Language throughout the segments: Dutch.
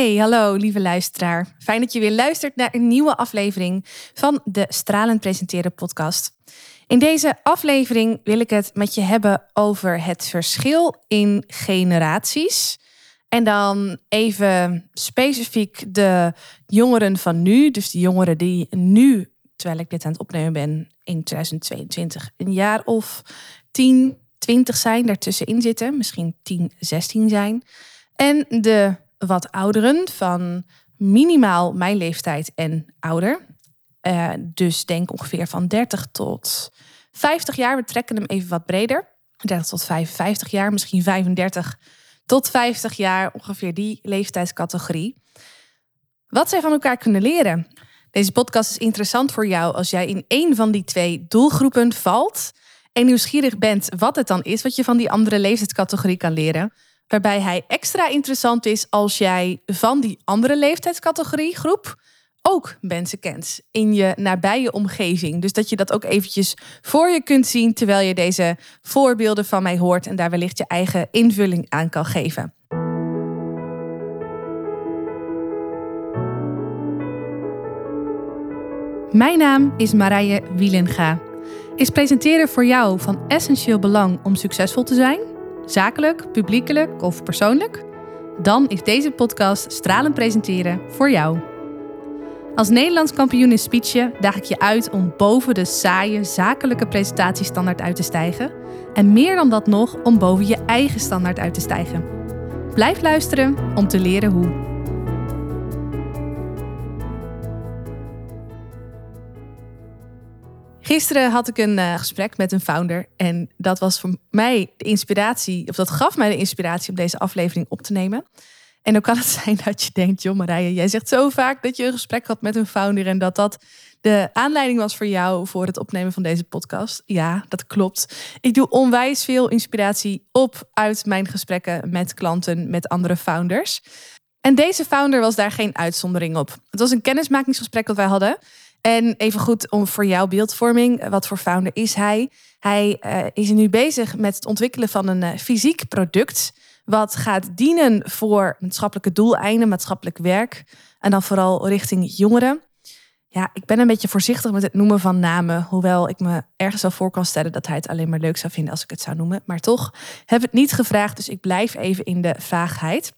Hey, hallo lieve luisteraar. Fijn dat je weer luistert naar een nieuwe aflevering van de Stralend Presenteren podcast. In deze aflevering wil ik het met je hebben over het verschil in generaties. En dan even specifiek de jongeren van nu, dus de jongeren die nu, terwijl ik dit aan het opnemen ben, in 2022, een jaar of 10, 20 zijn, daartussenin zitten, misschien 10, 16 zijn. En de wat ouderen van minimaal mijn leeftijd en ouder. Uh, dus denk ongeveer van 30 tot 50 jaar. We trekken hem even wat breder. 30 tot 55 jaar, misschien 35 tot 50 jaar, ongeveer die leeftijdscategorie. Wat zij van elkaar kunnen leren. Deze podcast is interessant voor jou als jij in één van die twee doelgroepen valt en nieuwsgierig bent wat het dan is wat je van die andere leeftijdscategorie kan leren. Waarbij hij extra interessant is als jij van die andere leeftijdscategorie groep ook mensen kent in je nabije omgeving. Dus dat je dat ook eventjes voor je kunt zien terwijl je deze voorbeelden van mij hoort en daar wellicht je eigen invulling aan kan geven. Mijn naam is Marije Wielenga. Is presenteren voor jou van essentieel belang om succesvol te zijn? Zakelijk, publiekelijk of persoonlijk? Dan is deze podcast Stralend Presenteren voor jou. Als Nederlands kampioen in speechen daag ik je uit om boven de saaie zakelijke presentatiestandaard uit te stijgen. En meer dan dat nog om boven je eigen standaard uit te stijgen. Blijf luisteren om te leren hoe. Gisteren had ik een uh, gesprek met een founder. En dat was voor mij de inspiratie, of dat gaf mij de inspiratie om deze aflevering op te nemen. En dan kan het zijn dat je denkt, joh Marije, jij zegt zo vaak dat je een gesprek had met een founder en dat dat de aanleiding was voor jou voor het opnemen van deze podcast. Ja, dat klopt. Ik doe onwijs veel inspiratie op uit mijn gesprekken met klanten, met andere founders. En deze founder was daar geen uitzondering op. Het was een kennismakingsgesprek dat wij hadden. En even goed om voor jouw beeldvorming, wat voor founder is hij? Hij uh, is nu bezig met het ontwikkelen van een uh, fysiek product. Wat gaat dienen voor maatschappelijke doeleinden, maatschappelijk werk. En dan vooral richting jongeren. Ja, ik ben een beetje voorzichtig met het noemen van namen. Hoewel ik me ergens wel voor kan stellen dat hij het alleen maar leuk zou vinden als ik het zou noemen. Maar toch heb het niet gevraagd, dus ik blijf even in de vaagheid.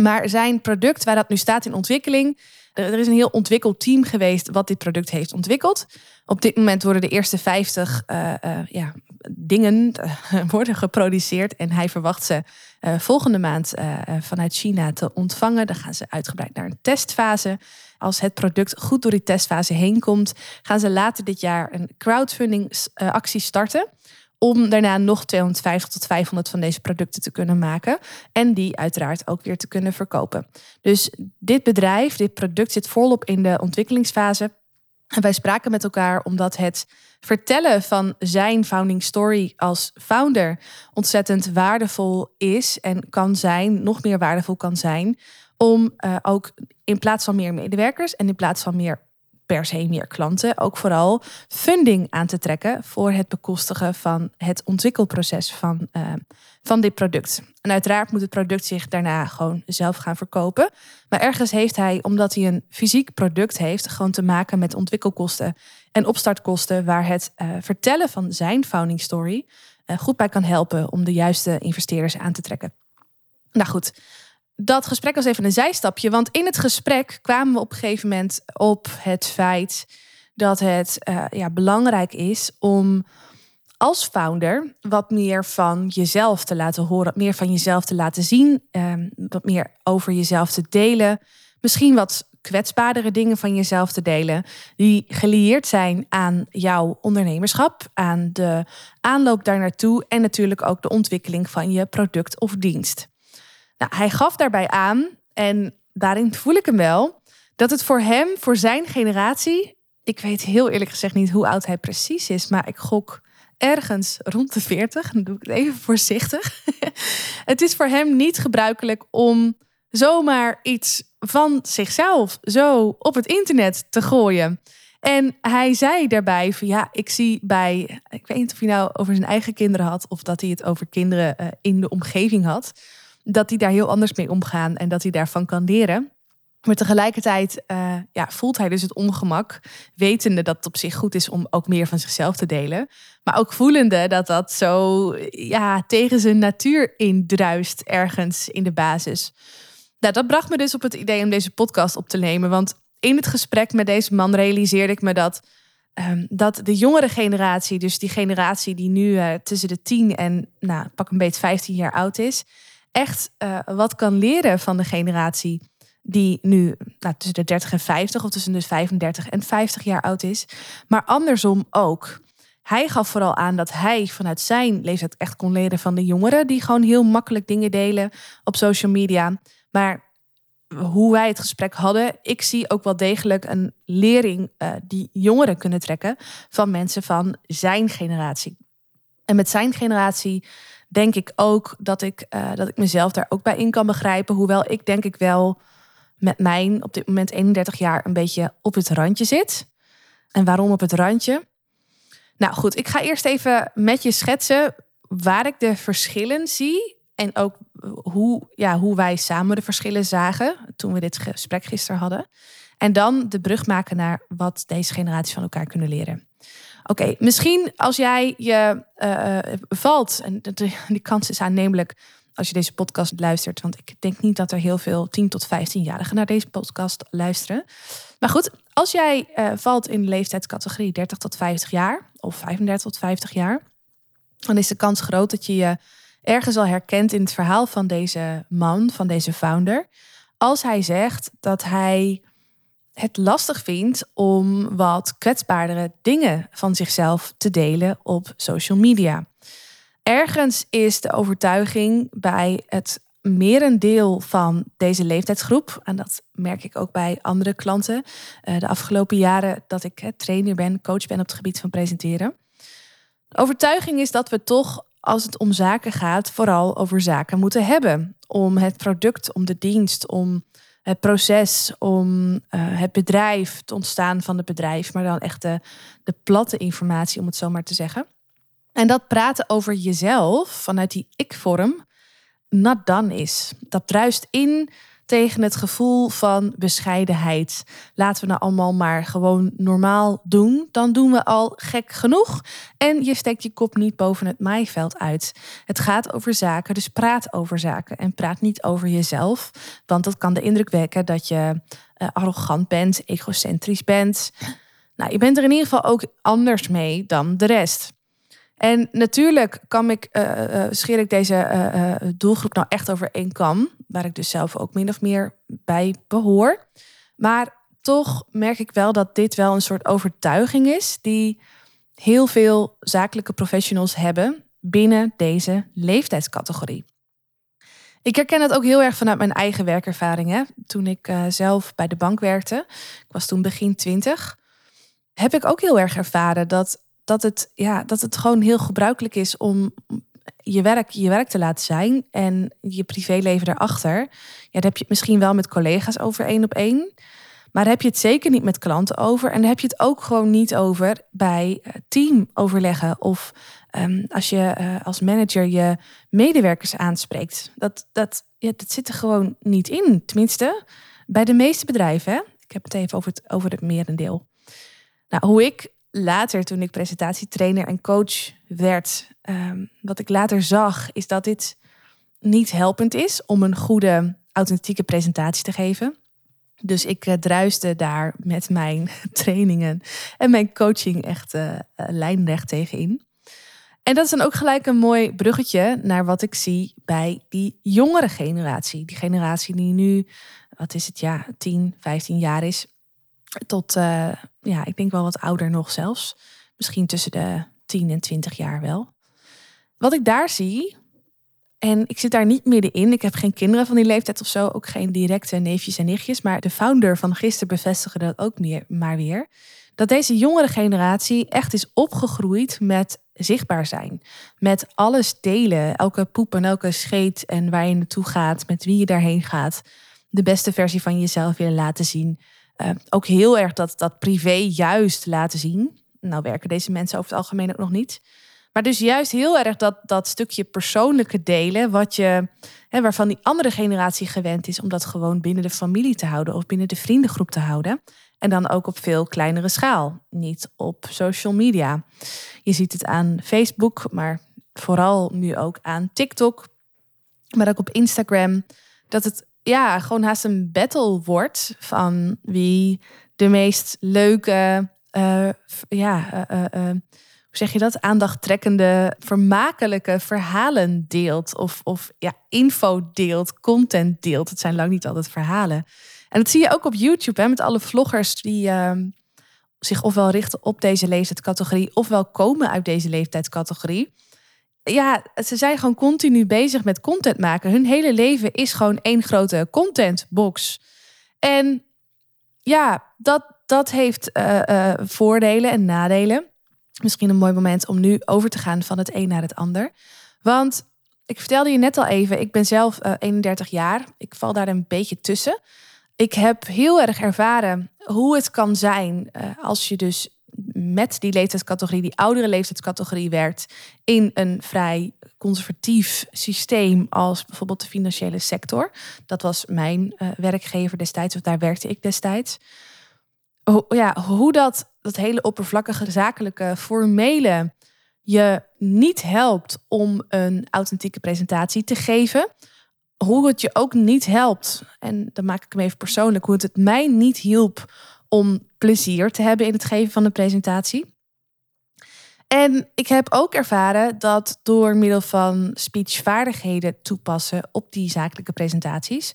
Maar zijn product, waar dat nu staat in ontwikkeling, er is een heel ontwikkeld team geweest wat dit product heeft ontwikkeld. Op dit moment worden de eerste 50 uh, uh, ja, dingen uh, worden geproduceerd. En hij verwacht ze eh, volgende maand eh, vanuit China te ontvangen. Dan gaan ze uitgebreid naar een testfase. Als het product goed door die testfase heen komt, gaan ze later dit jaar een crowdfunding actie starten om daarna nog 250 tot 500 van deze producten te kunnen maken. En die uiteraard ook weer te kunnen verkopen. Dus dit bedrijf, dit product zit volop in de ontwikkelingsfase. En wij spraken met elkaar omdat het vertellen van zijn founding story als founder ontzettend waardevol is en kan zijn, nog meer waardevol kan zijn, om uh, ook in plaats van meer medewerkers en in plaats van meer per se meer klanten, ook vooral funding aan te trekken voor het bekostigen van het ontwikkelproces van, uh, van dit product. En uiteraard moet het product zich daarna gewoon zelf gaan verkopen. Maar ergens heeft hij, omdat hij een fysiek product heeft, gewoon te maken met ontwikkelkosten en opstartkosten, waar het uh, vertellen van zijn founding story uh, goed bij kan helpen om de juiste investeerders aan te trekken. Nou goed, dat gesprek was even een zijstapje. Want in het gesprek kwamen we op een gegeven moment op het feit dat het uh, ja, belangrijk is om als founder wat meer van jezelf te laten horen, meer van jezelf te laten zien, um, wat meer over jezelf te delen. Misschien wat kwetsbaardere dingen van jezelf te delen, die gelieerd zijn aan jouw ondernemerschap, aan de aanloop daar naartoe en natuurlijk ook de ontwikkeling van je product of dienst. Nou, hij gaf daarbij aan, en daarin voel ik hem wel, dat het voor hem, voor zijn generatie, ik weet heel eerlijk gezegd niet hoe oud hij precies is, maar ik gok ergens rond de 40. Dan doe ik het even voorzichtig. het is voor hem niet gebruikelijk om zomaar iets van zichzelf zo op het internet te gooien. En hij zei daarbij van ja, ik zie bij, ik weet niet of hij nou over zijn eigen kinderen had of dat hij het over kinderen uh, in de omgeving had. Dat die daar heel anders mee omgaan en dat hij daarvan kan leren. Maar tegelijkertijd uh, ja, voelt hij dus het ongemak, wetende dat het op zich goed is om ook meer van zichzelf te delen. Maar ook voelende dat dat zo ja, tegen zijn natuur indruist ergens in de basis. Nou, dat bracht me dus op het idee om deze podcast op te nemen. Want in het gesprek met deze man realiseerde ik me dat, um, dat de jongere generatie, dus die generatie die nu uh, tussen de 10 en nou, pak een beetje 15 jaar oud is, echt uh, wat kan leren van de generatie die nu nou, tussen de 30 en 50 of tussen de 35 en 50 jaar oud is. Maar andersom ook. Hij gaf vooral aan dat hij vanuit zijn leeftijd echt kon leren van de jongeren die gewoon heel makkelijk dingen delen op social media. Maar hoe wij het gesprek hadden, ik zie ook wel degelijk een lering uh, die jongeren kunnen trekken van mensen van zijn generatie. En met zijn generatie denk ik ook dat ik, uh, dat ik mezelf daar ook bij in kan begrijpen. Hoewel ik denk ik wel met mijn op dit moment 31 jaar een beetje op het randje zit. En waarom op het randje? Nou goed, ik ga eerst even met je schetsen waar ik de verschillen zie. En ook hoe, ja, hoe wij samen de verschillen zagen toen we dit gesprek gisteren hadden. En dan de brug maken naar wat deze generaties van elkaar kunnen leren. Oké, misschien als jij je uh, valt, en die kans is aannemelijk als je deze podcast luistert. Want ik denk niet dat er heel veel 10 tot 15-jarigen naar deze podcast luisteren. Maar goed, als jij uh, valt in de leeftijdscategorie 30 tot 50 jaar of 35 tot 50 jaar, dan is de kans groot dat je je ergens al herkent in het verhaal van deze man, van deze founder. Als hij zegt dat hij het lastig vindt om wat kwetsbaardere dingen van zichzelf te delen op social media. Ergens is de overtuiging bij het merendeel van deze leeftijdsgroep, en dat merk ik ook bij andere klanten, eh, de afgelopen jaren dat ik trainer ben, coach ben op het gebied van presenteren. De overtuiging is dat we toch, als het om zaken gaat, vooral over zaken moeten hebben. Om het product, om de dienst, om het proces, om eh, het bedrijf, het ontstaan van het bedrijf, maar dan echt de, platte informatie, om het zo maar te zeggen. En dat praten over jezelf vanuit die ik-vorm, not done is. Dat druist in tegen het gevoel van bescheidenheid. Laten we nou allemaal maar gewoon normaal doen. Dan doen we al gek genoeg. En je steekt je kop niet boven het maaiveld uit. Het gaat over zaken, dus praat over zaken. En praat niet over jezelf. Want dat kan de indruk wekken dat je uh, arrogant bent, egocentrisch bent. Nou, je bent er in ieder geval ook anders mee dan de rest. En natuurlijk kan ik, uh, scheer ik deze doelgroep nou echt over één kam, waar ik dus zelf ook min of meer bij behoor. Maar toch merk ik wel dat dit wel een soort overtuiging is die heel veel zakelijke professionals hebben binnen deze leeftijdscategorie. Ik herken het ook heel erg vanuit mijn eigen werkervaringen. Toen ik zelf bij de bank werkte, ik was toen begin twintig, heb ik ook heel erg ervaren dat dat het, ja, dat het gewoon heel gebruikelijk is om je werk je werk te laten zijn en je privéleven daarachter. Ja, daar heb je het misschien wel met collega's over één op één. Maar heb je het zeker niet met klanten over. En dan heb je het ook gewoon niet over bij eh, teamoverleggen. Of um, als je uh, als manager je medewerkers aanspreekt. Dat, dat, dat zit er gewoon niet in. Tenminste, bij de meeste bedrijven. Hè? Ik heb het even over het, over het merendeel. Nou, hoe ik later, toen ik presentatietrainer en coach werd, um, wat ik later zag, is dat dit niet helpend is om een goede, authentieke presentatie te geven. Dus ik uh, druiste daar met mijn trainingen en mijn coaching echt uh, lijnrecht tegenin. En dat is dan ook gelijk een mooi bruggetje naar wat ik zie bij die jongere generatie. Die generatie die nu, wat is het, ja, 10, 15 jaar is tot, uh, ja, ik denk wel wat ouder nog zelfs. Misschien tussen de 10 en 20 jaar wel. Wat ik daar zie, en ik zit daar niet middenin. Ik heb geen kinderen van die leeftijd of zo. Ook geen directe neefjes en nichtjes. Maar de founder van gisteren bevestigde dat ook meer, maar weer. Dat deze jongere generatie echt is opgegroeid met zichtbaar zijn. Met alles delen. Elke poep en elke scheet en waar je naartoe gaat. Met wie je daarheen gaat. De beste versie van jezelf willen laten zien. Uh, ook heel erg dat, dat privé juist laten zien. Nou werken deze mensen over het algemeen ook nog niet. Maar dus juist heel erg dat, dat stukje persoonlijke delen, wat je, hè, waarvan die andere generatie gewend is om dat gewoon binnen de familie te houden of binnen de vriendengroep te houden. En dan ook op veel kleinere schaal, niet op social media. Je ziet het aan Facebook, maar vooral nu ook aan TikTok, maar ook op Instagram, dat het ja, gewoon haast een battle wordt van wie de meest leuke, uh, ja, uh, uh, hoe zeg je dat? Aandachttrekkende, vermakelijke verhalen deelt. Of, of ja, info deelt, content deelt. Het zijn lang niet altijd verhalen. En dat zie je ook op YouTube hè, met alle vloggers die ehm, zich ofwel richten op deze leeftijdscategorie, ofwel komen uit deze leeftijdscategorie. Ja, ze zijn gewoon continu bezig met content maken. Hun hele leven is gewoon één grote contentbox. En ja, dat, dat heeft uh, uh, voordelen en nadelen misschien een mooi moment om nu over te gaan van het een naar het ander. Want ik vertelde je net al even, ik ben zelf 31 eh, jaar. Ik val daar een beetje tussen. Ik heb heel erg ervaren hoe het kan zijn als je dus met die leeftijdscategorie, die oudere leeftijdscategorie werkt, in een vrij conservatief systeem als bijvoorbeeld de financiële sector. Dat was mijn uh, werkgever destijds, of daar werkte ik destijds. Ja, hoe dat dat hele oppervlakkige, zakelijke, formele je niet helpt om een authentieke presentatie te geven. Hoe het je ook niet helpt, en dan maak ik hem even persoonlijk, hoe het, het mij niet hielp om plezier te hebben in het geven van een presentatie. En ik heb ook ervaren dat door middel van speechvaardigheden toepassen op die zakelijke presentaties,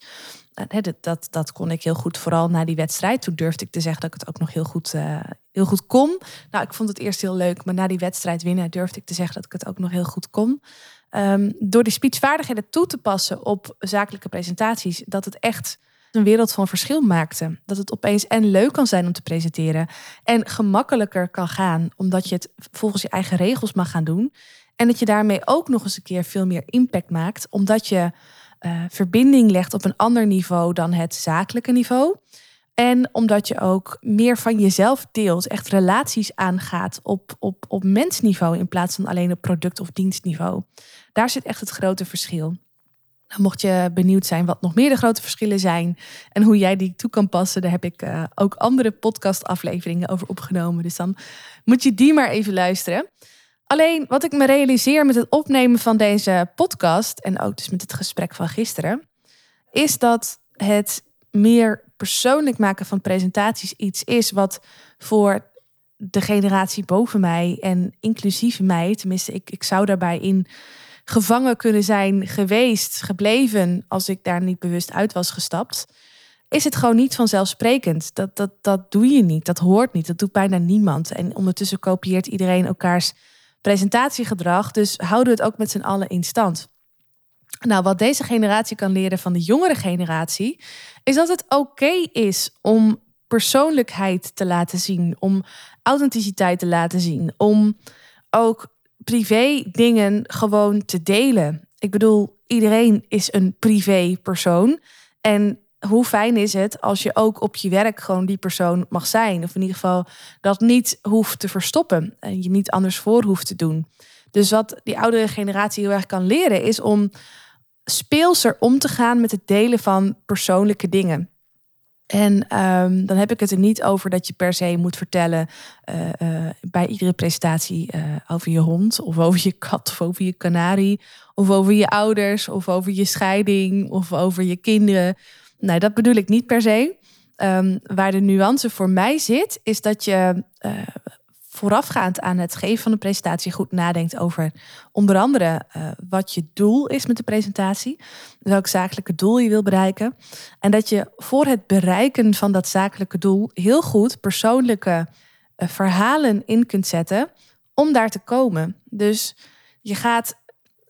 dat, dat, dat kon ik heel goed, vooral na die wedstrijd. Toen durfde ik te zeggen dat ik het ook nog heel goed, uh, heel goed kon. Nou, ik vond het eerst heel leuk, maar na die wedstrijd winnen durfde ik te zeggen dat ik het ook nog heel goed kon. Um, door die speechvaardigheden toe te passen op zakelijke presentaties, dat het echt een wereld van verschil maakte. Dat het opeens en leuk kan zijn om te presenteren en gemakkelijker kan gaan, omdat je het volgens je eigen regels mag gaan doen. En dat je daarmee ook nog eens een keer veel meer impact maakt, omdat je uh, verbinding legt op een ander niveau dan het zakelijke niveau. En omdat je ook meer van jezelf deelt, echt relaties aangaat op, op, op mensniveau in plaats van alleen op product- of dienstniveau. Daar zit echt het grote verschil. Nou, mocht je benieuwd zijn wat nog meer de grote verschillen zijn en hoe jij die toe kan passen, daar heb ik uh, ook andere podcastafleveringen over opgenomen. Dus dan moet je die maar even luisteren. Alleen wat ik me realiseer met het opnemen van deze podcast en ook dus met het gesprek van gisteren, is dat het meer persoonlijk maken van presentaties iets is wat voor de generatie boven mij en inclusief mij, tenminste, ik, ik zou daarbij in gevangen kunnen zijn geweest, gebleven, als ik daar niet bewust uit was gestapt. Is het gewoon niet vanzelfsprekend. Dat, dat, dat doe je niet. Dat hoort niet. Dat doet bijna niemand. En ondertussen kopieert iedereen elkaars presentatiegedrag. Dus houden we het ook met z'n allen in stand. Nou, wat deze generatie kan leren van de jongere generatie, is dat het oké is om persoonlijkheid te laten zien, om authenticiteit te laten zien, om ook privé dingen gewoon te delen. Ik bedoel, iedereen is een privé persoon. En hoe fijn is het als je ook op je werk gewoon die persoon mag zijn. Of in ieder geval dat niet hoeft te verstoppen. En je niet anders voor hoeft te doen. Dus wat die oudere generatie heel erg kan leren, is om speelser om te gaan met het delen van persoonlijke dingen. En ehm, dan heb ik het er niet over dat je per se moet vertellen uh, uh, bij iedere presentatie uh, over je hond, of over je kat, of over je kanarie, of over je ouders, of over je scheiding, of over je kinderen. Nee, dat bedoel ik niet per se. Um, waar de nuance voor mij zit, is dat je voorafgaand aan het geven van de presentatie goed nadenkt over onder andere uh, wat je doel is met de presentatie, welk zakelijke doel je wil bereiken. En dat je voor het bereiken van dat zakelijke doel heel goed persoonlijke uh, verhalen in kunt zetten om daar te komen. Dus je gaat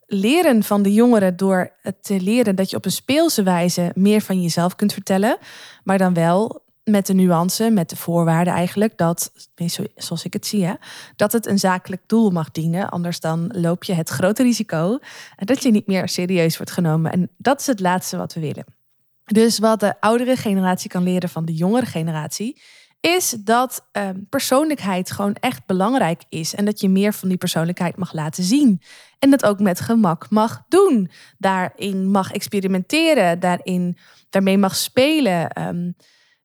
leren van de jongeren door te leren dat je op een speelse wijze meer van jezelf kunt vertellen, maar dan wel met de nuance, met de voorwaarden eigenlijk, dat, zoals ik het zie, hè, dat het een zakelijk doel mag dienen. Anders dan loop je het grote risico dat je niet meer serieus wordt genomen. En dat is het laatste wat we willen. Dus wat de oudere generatie kan leren van de jongere generatie, is dat ehm, persoonlijkheid gewoon echt belangrijk is. En dat je meer van die persoonlijkheid mag laten zien. En dat ook met gemak mag doen. Daarin mag experimenteren, daarin, daarmee mag spelen. Ehm,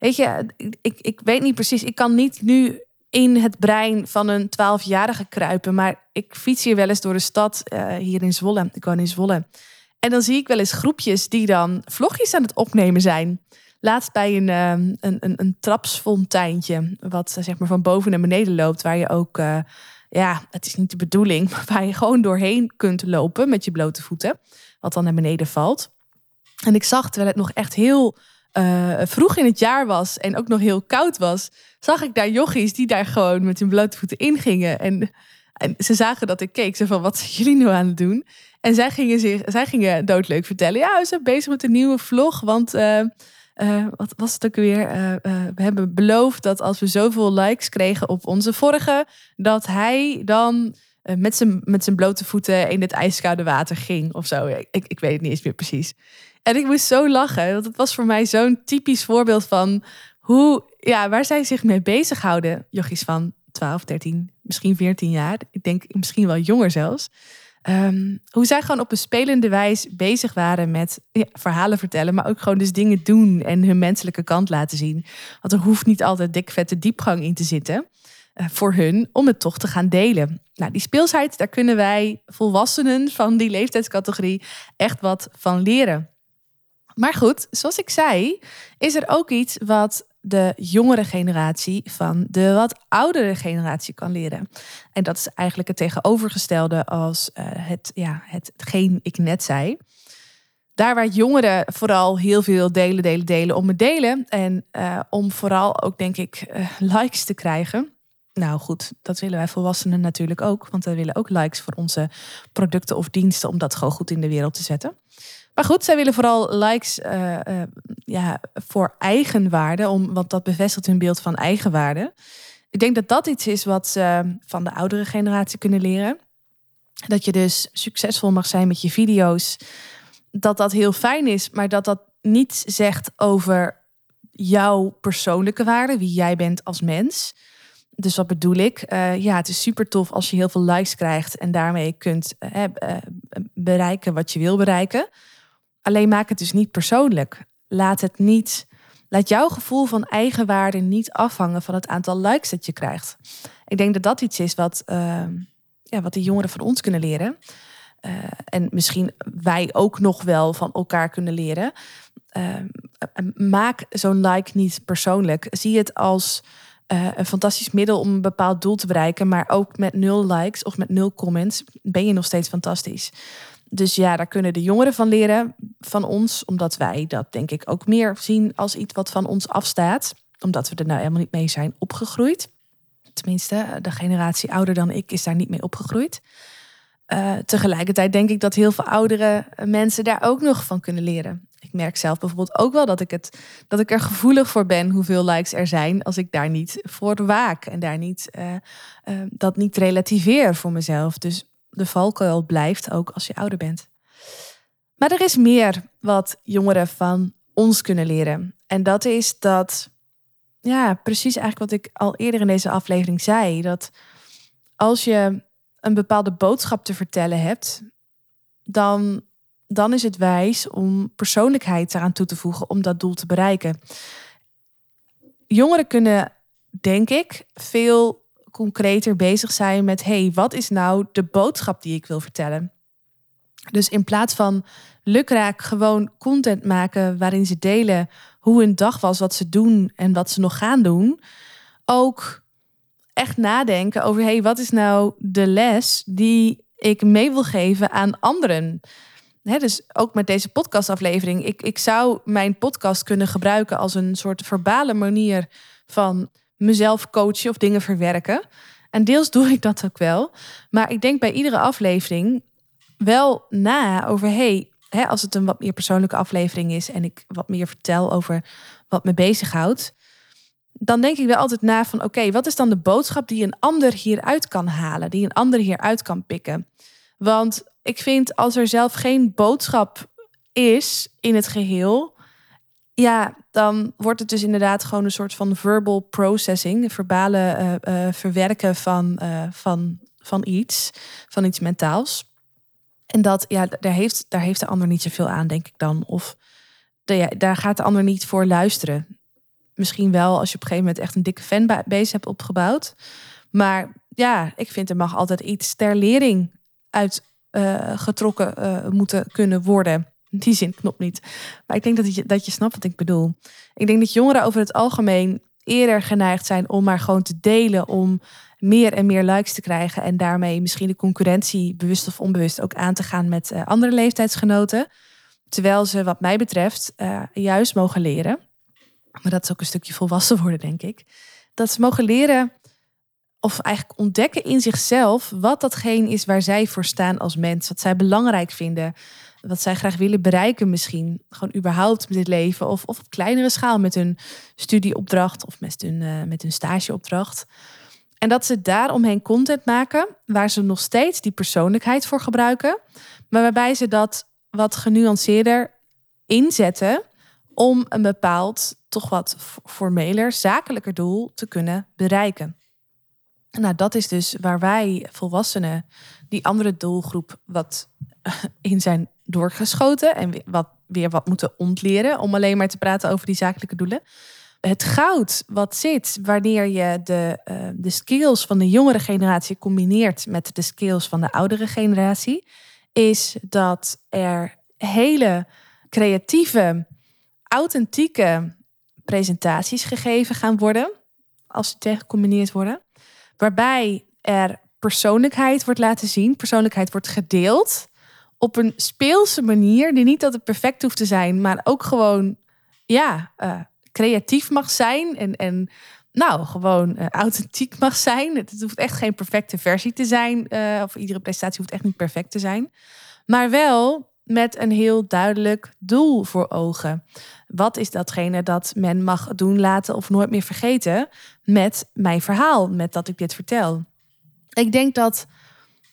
weet je, ik, ik weet niet precies, ik kan niet nu in het brein van een twaalfjarige kruipen. Maar ik fiets hier wel eens door de stad uh, hier in Zwolle. Ik woon in Zwolle. En dan zie ik wel eens groepjes die dan vlogjes aan het opnemen zijn. Laatst bij een, um, een, een, een trapsfonteintje, wat zeg maar van boven naar beneden loopt, waar je ook, ja, het is niet de bedoeling, maar waar je gewoon doorheen kunt lopen met je blote voeten, wat dan naar beneden valt. En ik zag, terwijl het nog echt heel uh, vroeg in het jaar was en ook nog heel koud was, zag ik daar jochies die daar gewoon met hun blote voeten ingingen. En, en ze zagen dat ik keek, ze van, wat zijn jullie nu aan het doen? En zij gingen, zich, zij gingen doodleuk vertellen, ja, we zijn bezig met een nieuwe vlog, want... Uh, uh, wat was het ook weer? We hebben beloofd dat als we zoveel likes kregen op onze vorige, dat hij dan met, zijn, met zijn blote voeten in het ijskoude water ging of zo. Ik, ik weet het niet eens meer precies. En ik moest zo lachen, want het was voor mij zo'n typisch voorbeeld van hoe, ja, waar zij zich mee bezighouden. Jochies van 12, 13, misschien 14 jaar. Ik denk misschien wel jonger zelfs. Um, hoe zij gewoon op een spelende wijze bezig waren met ja, verhalen vertellen, maar ook gewoon dus dingen doen en hun menselijke kant laten zien. Want er hoeft niet altijd dik vette diepgang in te zitten voor hun om het toch te gaan delen. Nou, die speelsheid, daar kunnen wij volwassenen van die leeftijdscategorie echt wat van leren. Maar goed, zoals ik zei, is er ook iets wat de jongere generatie van de wat oudere generatie kan leren. En dat is eigenlijk het tegenovergestelde als uh, het, ja, hetgeen ik net zei. Daar waar jongeren vooral heel veel delen, delen, delen om het delen. En uh, om vooral ook, denk ik, likes te krijgen. Nou goed, dat willen wij volwassenen natuurlijk ook. Want we willen ook likes voor onze producten of diensten om dat gewoon goed in de wereld te zetten. Maar goed, zij willen vooral likes uh, uh, ja, voor eigenwaarde, om, want dat bevestigt hun beeld van eigenwaarde. Ik denk dat dat iets is wat ze van de oudere generatie kunnen leren. Dat je dus succesvol mag zijn met je video's. Dat dat heel fijn is, maar dat dat niets zegt over jouw persoonlijke waarde, wie jij bent als mens. Dus wat bedoel ik? Uh, ja, het is super tof als je heel veel likes krijgt en daarmee kunt uh, bereiken wat je wil bereiken. Alleen maak het dus niet persoonlijk. Laat het niet. Laat jouw gevoel van eigenwaarde niet afhangen van het aantal likes dat je krijgt. Ik denk dat dat iets is wat, uh, ja, wat de jongeren van ons kunnen leren. En misschien wij ook nog wel van elkaar kunnen leren. Uh, maak zo'n like niet persoonlijk. Zie het als een fantastisch middel om een bepaald doel te bereiken. Maar ook met nul likes of met nul comments ben je nog steeds fantastisch. Dus ja, daar kunnen de jongeren van leren van ons, omdat wij dat denk ik ook meer zien als iets wat van ons afstaat, omdat we er nou helemaal niet mee zijn opgegroeid. Tenminste, de generatie ouder dan ik is daar niet mee opgegroeid. Uh, tegelijkertijd denk ik dat heel veel oudere mensen daar ook nog van kunnen leren. Ik merk zelf bijvoorbeeld ook wel dat ik, het, dat ik er gevoelig voor ben hoeveel likes er zijn als ik daar niet voor waak en daar niet, uh, uh, dat niet relativeer voor mezelf. Dus de valkuil blijft ook als je ouder bent. Maar er is meer wat jongeren van ons kunnen leren. En dat is dat, ja, precies eigenlijk wat ik al eerder in deze aflevering zei. Dat als je een bepaalde boodschap te vertellen hebt, dan, dan is het wijs om persoonlijkheid eraan toe te voegen om dat doel te bereiken. Jongeren kunnen, denk ik, veel concreter bezig zijn met: hey, wat is nou de boodschap die ik wil vertellen? Dus in plaats van lukraak gewoon content maken waarin ze delen hoe hun dag was, wat ze doen en wat ze nog gaan doen, ook echt nadenken over: hey, wat is nou de les die ik mee wil geven aan anderen? Dus ook met deze podcastaflevering. Ik, ik zou mijn podcast kunnen gebruiken als een soort verbale manier van mezelf coachen of dingen verwerken. En deels doe ik dat ook wel. Maar ik denk bij iedere aflevering wel na over, hey, als het een wat meer persoonlijke aflevering is en ik wat meer vertel over wat me bezighoudt, dan denk ik wel altijd na van, oké, wat is dan de boodschap die een ander hieruit kan halen, die een ander hieruit kan pikken? Want ik vind als er zelf geen boodschap is in het geheel, ja, dan wordt het dus inderdaad gewoon een soort van verbal processing, verbale uh, uh, verwerken van, uh, van, van iets, van iets mentaals. En dat, ja, daar heeft, daar heeft de ander niet zoveel aan, denk ik dan. Of de, ja, daar gaat de ander niet voor luisteren. Misschien wel als je op een gegeven moment echt een dikke fanbase hebt opgebouwd. Maar ja, ik vind er mag altijd iets ter lering uit getrokken moeten kunnen worden die zin klopt niet. Maar ik denk dat je, dat je snapt wat ik bedoel. Ik denk dat jongeren over het algemeen eerder geneigd zijn om maar gewoon te delen, om meer en meer likes te krijgen en daarmee misschien de concurrentie bewust of onbewust ook aan te gaan met uh, andere leeftijdsgenoten. Terwijl ze, wat mij betreft, juist mogen leren. Maar dat is ook een stukje volwassen worden, denk ik. Dat ze mogen leren of eigenlijk ontdekken in zichzelf wat datgene is waar zij voor staan als mens. Wat zij belangrijk vinden wat zij graag willen bereiken misschien. Gewoon überhaupt met dit leven. Of, of op kleinere schaal met hun studieopdracht of met hun, uh, met hun stageopdracht. En dat ze daaromheen content maken waar ze nog steeds die persoonlijkheid voor gebruiken. Maar waarbij ze dat wat genuanceerder inzetten om een bepaald, toch wat formeler, zakelijker doel te kunnen bereiken. Nou, dat is dus waar wij volwassenen die andere doelgroep wat in zijn doorgeschoten en wat, weer wat moeten ontleren om alleen maar te praten over die zakelijke doelen. Het goud wat zit wanneer je de, uh, de skills van de jongere generatie combineert met de skills van de oudere generatie, is dat er hele creatieve, authentieke presentaties gegeven gaan worden, als ze gecombineerd worden, waarbij er persoonlijkheid wordt laten zien, persoonlijkheid wordt gedeeld op een speelse manier, die niet altijd perfect hoeft te zijn, maar ook gewoon, ja, uh, creatief mag zijn en, en nou, gewoon uh, authentiek mag zijn. Het, hoeft echt geen perfecte versie te zijn, uh, of iedere prestatie hoeft echt niet perfect te zijn, maar wel met een heel duidelijk doel voor ogen. Wat is datgene dat men mag doen, laten of nooit meer vergeten met mijn verhaal, met dat ik dit vertel? Ik denk dat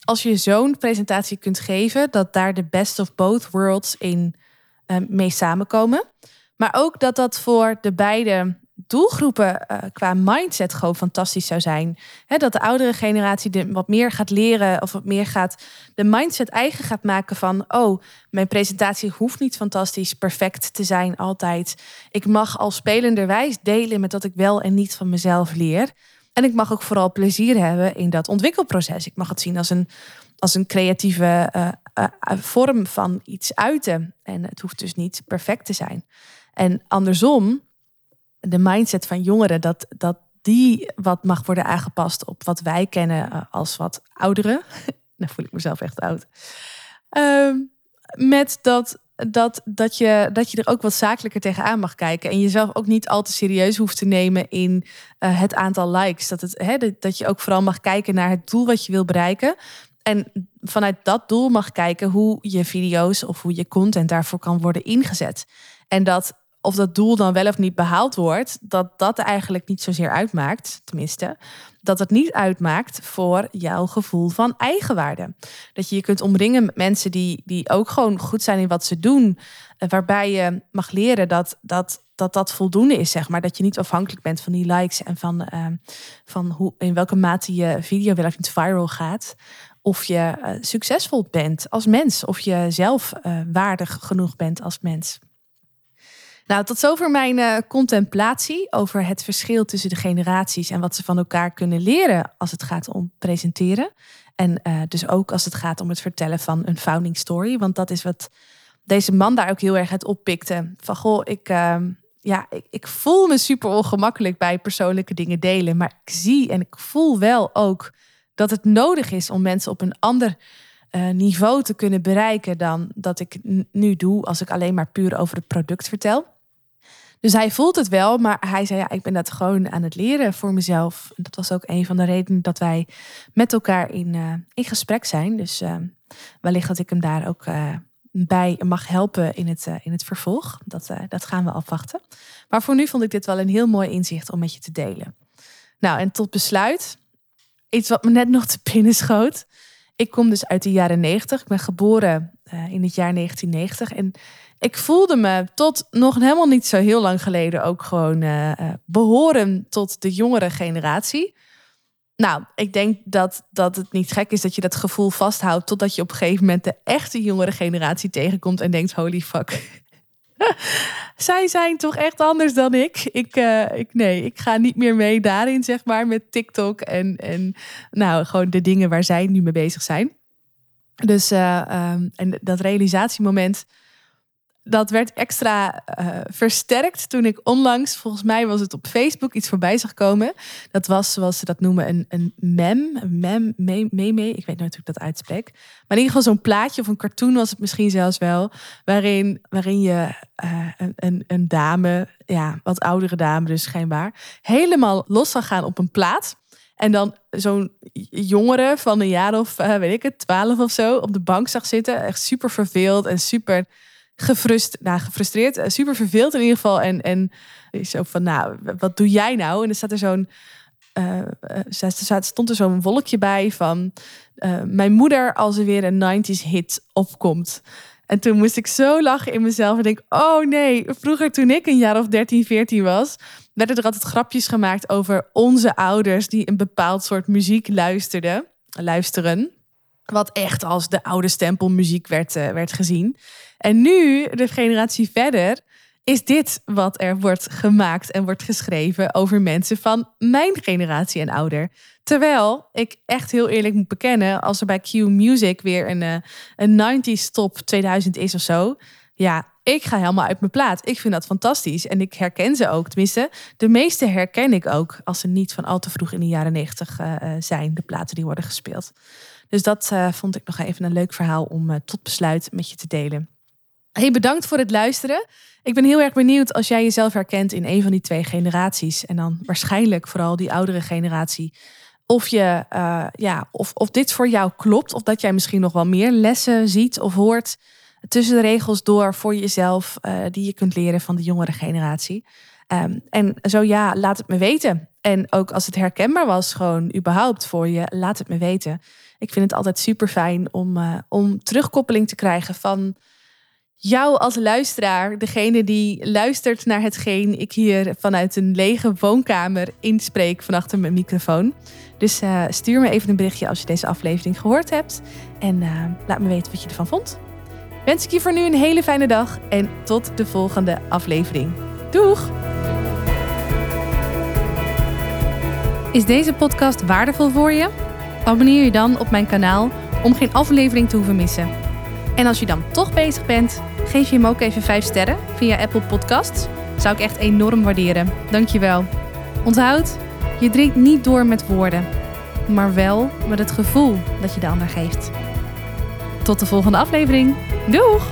als je zo'n presentatie kunt geven, dat daar de best of both worlds in uh, mee samenkomen. Maar ook dat dat voor de beide doelgroepen uh, qua mindset gewoon fantastisch zou zijn. dat de oudere generatie wat meer gaat leren of wat meer gaat de mindset eigen gaat maken van oh, mijn presentatie hoeft niet fantastisch perfect te zijn altijd. Ik mag als spelenderwijs delen met wat ik wel en niet van mezelf leer. En ik mag ook vooral plezier hebben in dat ontwikkelproces. Ik mag het zien als een, als een creatieve uh, uh, vorm van iets uiten. En het hoeft dus niet perfect te zijn. En andersom, de mindset van jongeren, dat, dat die wat mag worden aangepast op wat wij kennen als wat ouderen. Dan voel ik mezelf echt oud. Uh, met dat dat, dat, je, dat je er ook wat zakelijker tegenaan mag kijken. En jezelf ook niet al te serieus hoeft te nemen in uh, het aantal likes. Dat, het, hè, dat je ook vooral mag kijken naar het doel wat je wil bereiken. En vanuit dat doel mag kijken hoe je video's of hoe je content daarvoor kan worden ingezet. En dat of dat doel dan wel of niet behaald wordt, dat dat eigenlijk niet zozeer uitmaakt, tenminste, dat het niet uitmaakt voor jouw gevoel van eigenwaarde. Dat je je kunt omringen met mensen die, die ook gewoon goed zijn in wat ze doen, eh, waarbij je mag leren dat dat, dat, dat voldoende is, zeg maar. Dat je niet afhankelijk bent van die likes en van, uh, van hoe, in welke mate je video wel of niet viral gaat. Of je uh, succesvol bent als mens, of je zelf uh, waardig genoeg bent als mens. Nou, tot zover mijn uh, contemplatie over het verschil tussen de generaties en wat ze van elkaar kunnen leren als het gaat om presenteren. En uh, dus ook als het gaat om het vertellen van een founding story. Want dat is wat deze man daar ook heel erg het oppikte. Van goh, ik, uh, ja, ik, ik voel me super ongemakkelijk bij persoonlijke dingen delen. Maar ik zie en ik voel wel ook dat het nodig is om mensen op een ander uh, niveau te kunnen bereiken dan dat ik nu doe als ik alleen maar puur over het product vertel. Dus hij voelt het wel, maar hij zei: Ja, ik ben dat gewoon aan het leren voor mezelf. Dat was ook een van de redenen dat wij met elkaar in, uh, in gesprek zijn. Dus uh, wellicht dat ik hem daar ook bij mag helpen in het, in het vervolg. Dat, dat gaan we afwachten. Maar voor nu vond ik dit wel een heel mooi inzicht om met je te delen. Nou, en tot besluit. Iets wat me net nog te binnen schoot ik kom dus uit de jaren 90. Ik ben geboren uh, in het jaar 1990. En ik voelde me tot nog helemaal niet zo heel lang geleden ook gewoon uh, behoren tot de jongere generatie. Nou, ik denk dat, dat het niet gek is dat je dat gevoel vasthoudt totdat je op een gegeven moment de echte jongere generatie tegenkomt en denkt: holy fuck. Zij zijn toch echt anders dan ik. Ik, uh, ik. Nee, ik ga niet meer mee daarin, zeg maar, met TikTok en, en nou, gewoon de dingen waar zij nu mee bezig zijn. Dus uh, um, en dat realisatiemoment dat werd extra uh, versterkt toen ik onlangs, volgens mij was het op Facebook, iets voorbij zag komen. Dat was, zoals ze dat noemen, een, een mem. Een mem, meme, meme. Ik weet nooit hoe ik dat uitspreek. Maar in ieder geval zo'n plaatje of een cartoon was het misschien zelfs wel. Waarin, waarin je uh, een, een, een dame, ja, wat oudere dame dus schijnbaar, helemaal los zag gaan op een plaat. En dan zo'n jongere van een jaar of, uh, weet ik het, twaalf of zo, op de bank zag zitten. Echt super verveeld en super gefrust, nou, gefrustreerd, eh, super verveeld in ieder geval. En, en zo van, nou, wat doe jij nou? En er staat er zo'n, uh, stond er zo'n wolkje bij van mijn moeder als er weer een 90s hit opkomt. En toen moest ik zo lachen in mezelf en denk, oh nee, vroeger toen ik een jaar of 13, 14 was, werden er altijd grapjes gemaakt over onze ouders die een bepaald soort muziek luisterden, luisteren. Wat echt als de oude stempelmuziek werd, werd gezien. En nu, de generatie verder, is dit wat er wordt gemaakt en wordt geschreven over mensen van mijn generatie en ouder. Terwijl ik echt heel eerlijk moet bekennen, als er bij Q Music weer een, eh, een 90s top 2000 is of zo. Ja, ik ga helemaal uit mijn plaat. Ik vind dat fantastisch. En ik herken ze ook. Tenminste, de meeste herken ik ook als ze niet van al te vroeg in de jaren 90 uh, eh, eh, zijn, de platen die worden gespeeld. Dus dat vond ik nog even een leuk verhaal om tot besluit met je te delen. Hey, bedankt voor het luisteren. Ik ben heel erg benieuwd als jij jezelf herkent in een van die twee generaties. En dan waarschijnlijk vooral die oudere generatie. Of, je, uh, ja, of, of dit voor jou klopt. Of dat jij misschien nog wel meer lessen ziet of hoort tussen de regels door voor jezelf. Die je kunt leren van de jongere generatie. Um, en zo ja, laat het me weten. En ook als het herkenbaar was, gewoon überhaupt voor je, laat het me weten. Ik vind het altijd super fijn om, uh, om terugkoppeling te krijgen van jou als luisteraar, degene die luistert naar hetgeen ik hier vanuit een lege woonkamer inspreek van achter mijn microfoon. Dus uh, stuur me even een berichtje als je deze aflevering gehoord hebt. En uh, laat me weten wat je ervan vond. Wens ik je voor nu een hele fijne dag en tot de volgende aflevering. Doeg! Is deze podcast waardevol voor je? Abonneer je dan op mijn kanaal om geen aflevering te hoeven missen. En als je dan toch bezig bent, geef je hem ook even 5 sterren via Apple Podcasts. Zou ik echt enorm waarderen. Dankjewel. Onthoud, je drinkt niet door met woorden, maar wel met het gevoel dat je de ander geeft. Tot de volgende aflevering. Doeg!